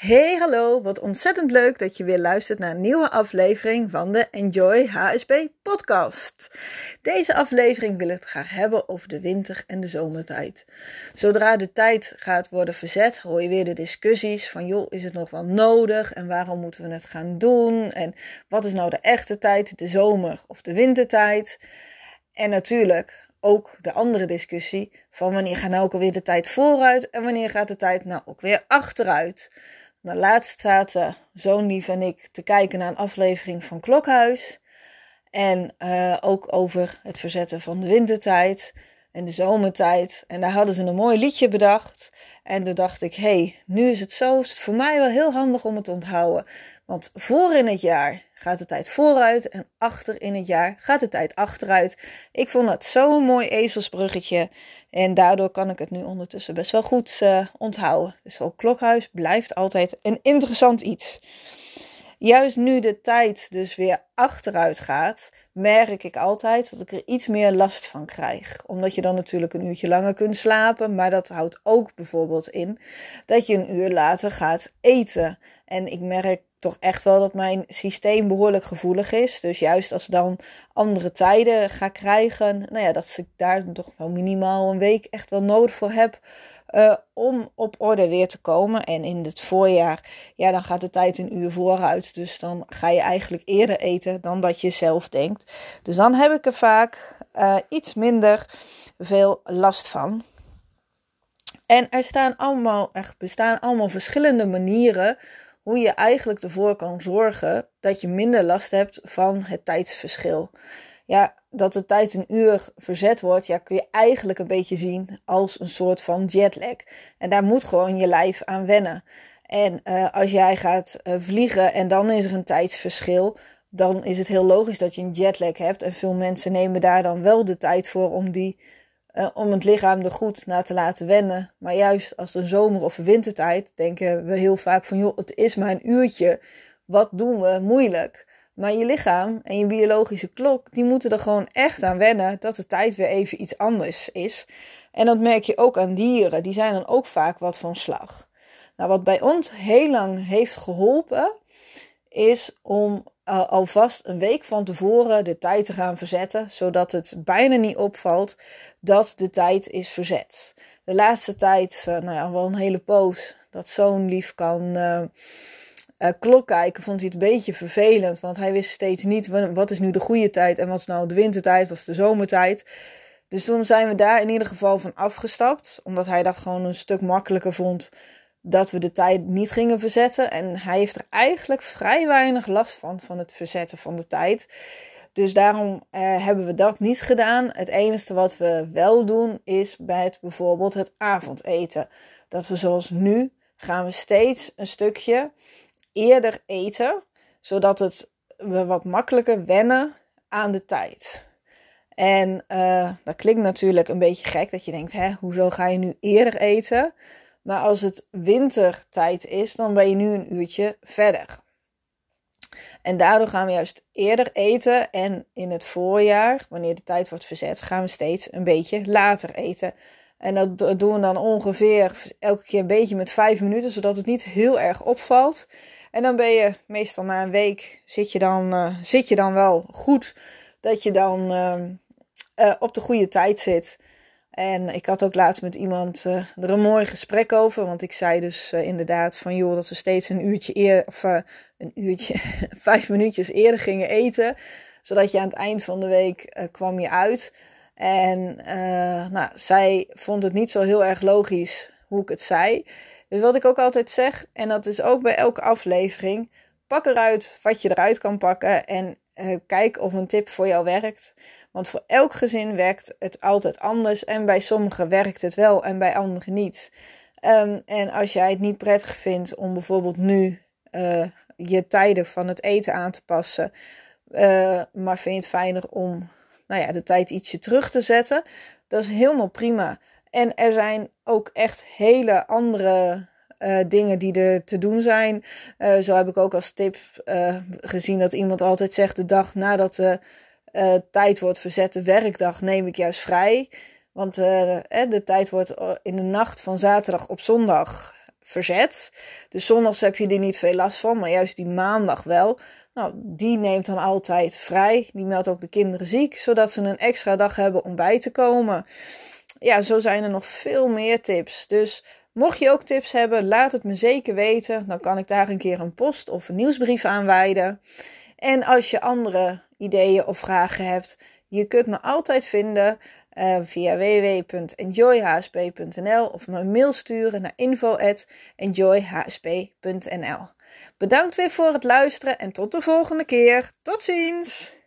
Hey, hallo. Wat ontzettend leuk dat je weer luistert naar een nieuwe aflevering van de Enjoy HSP podcast. Deze aflevering wil ik het graag hebben over de winter- en de zomertijd. Zodra de tijd gaat worden verzet, hoor je weer de discussies van joh, is het nog wel nodig en waarom moeten we het gaan doen en wat is nou de echte tijd, de zomer of de wintertijd? En natuurlijk ook de andere discussie van wanneer gaat nou ook alweer de tijd vooruit en wanneer gaat de tijd nou ook weer achteruit. Nou, laatst zaten zoon en ik te kijken naar een aflevering van Klokhuis. En uh, ook over het verzetten van de wintertijd en de zomertijd. En daar hadden ze een mooi liedje bedacht. En toen dacht ik, hé, hey, nu is het zo, is het voor mij wel heel handig om het te onthouden. Want voor in het jaar gaat de tijd vooruit en achter in het jaar gaat de tijd achteruit. Ik vond dat zo'n mooi ezelsbruggetje en daardoor kan ik het nu ondertussen best wel goed uh, onthouden. Dus ook klokhuis blijft altijd een interessant iets. Juist nu de tijd dus weer achteruit gaat, merk ik altijd dat ik er iets meer last van krijg. Omdat je dan natuurlijk een uurtje langer kunt slapen, maar dat houdt ook bijvoorbeeld in dat je een uur later gaat eten. En ik merk toch echt wel dat mijn systeem behoorlijk gevoelig is. Dus juist als ik dan andere tijden ga krijgen, nou ja, dat ik daar toch wel minimaal een week echt wel nodig voor heb. Uh, om op orde weer te komen. En in het voorjaar, ja, dan gaat de tijd een uur vooruit. Dus dan ga je eigenlijk eerder eten dan dat je zelf denkt. Dus dan heb ik er vaak uh, iets minder veel last van. En er staan allemaal, er bestaan allemaal verschillende manieren hoe je eigenlijk ervoor kan zorgen dat je minder last hebt van het tijdsverschil. Ja, dat de tijd een uur verzet wordt, ja, kun je eigenlijk een beetje zien als een soort van jetlag. En daar moet gewoon je lijf aan wennen. En uh, als jij gaat uh, vliegen en dan is er een tijdsverschil, dan is het heel logisch dat je een jetlag hebt. En veel mensen nemen daar dan wel de tijd voor om die uh, om het lichaam er goed naar te laten wennen. Maar juist als een zomer- of wintertijd denken we heel vaak van joh, het is maar een uurtje. Wat doen we moeilijk? Maar je lichaam en je biologische klok, die moeten er gewoon echt aan wennen dat de tijd weer even iets anders is. En dat merk je ook aan dieren, die zijn dan ook vaak wat van slag. Nou, wat bij ons heel lang heeft geholpen, is om uh, alvast een week van tevoren de tijd te gaan verzetten, zodat het bijna niet opvalt dat de tijd is verzet. De laatste tijd, uh, nou ja, wel een hele poos, dat zo'n lief kan uh, klok kijken, vond hij het een beetje vervelend, want hij wist steeds niet wat is nu de goede tijd en wat is nou de wintertijd, wat is de zomertijd. Dus toen zijn we daar in ieder geval van afgestapt, omdat hij dat gewoon een stuk makkelijker vond dat we de tijd niet gingen verzetten. En hij heeft er eigenlijk vrij weinig last van, van het verzetten van de tijd. Dus daarom eh, hebben we dat niet gedaan. Het enige wat we wel doen is bij het, bijvoorbeeld het avondeten. Dat we zoals nu gaan we steeds een stukje eerder eten, zodat het, we wat makkelijker wennen aan de tijd. En uh, dat klinkt natuurlijk een beetje gek dat je denkt, hè, hoezo ga je nu eerder eten? Maar als het wintertijd is, dan ben je nu een uurtje verder. En daardoor gaan we juist eerder eten. En in het voorjaar, wanneer de tijd wordt verzet, gaan we steeds een beetje later eten. En dat doen we dan ongeveer elke keer een beetje met vijf minuten, zodat het niet heel erg opvalt. En dan ben je meestal na een week, zit je dan, uh, zit je dan wel goed dat je dan uh, uh, op de goede tijd zit. En ik had ook laatst met iemand uh, er een mooi gesprek over. Want ik zei dus inderdaad van joh, dat we steeds een uurtje eerder, of een uurtje, vijf minuutjes eerder gingen eten. Zodat je aan het eind van de week kwam je uit. En nou, zij vond het niet zo heel erg logisch hoe ik het zei. Dus wat ik ook altijd zeg, en dat is ook bij elke aflevering. Pak eruit wat je eruit kan pakken. En kijk of een tip voor jou werkt. Want voor elk gezin werkt het altijd anders. En bij sommigen werkt het wel en bij anderen niet. Um, en als jij het niet prettig vindt om bijvoorbeeld nu uh, je tijden van het eten aan te passen. Uh, maar vind je het fijner om nou ja, de tijd ietsje terug te zetten. Dat is helemaal prima. En er zijn ook echt hele andere uh, dingen die er te doen zijn. Uh, zo heb ik ook als tip uh, gezien dat iemand altijd zegt: de dag nadat de tijd wordt verzet, de werkdag, neem ik juist vrij. Want de tijd wordt in de nacht van zaterdag op zondag verzet. Dus zondags heb je er niet veel last van, maar juist die maandag wel. Nou, die neemt dan altijd vrij. Die meldt ook de kinderen ziek, zodat ze een extra dag hebben om bij te komen. Ja, zo zijn er nog veel meer tips. Dus mocht je ook tips hebben, laat het me zeker weten. Dan kan ik daar een keer een post of een nieuwsbrief aan wijden. En als je andere ideeën of vragen hebt, je kunt me altijd vinden uh, via www.enjoyhsp.nl of me een mail sturen naar info@enjoyhsp.nl. Bedankt weer voor het luisteren en tot de volgende keer. Tot ziens!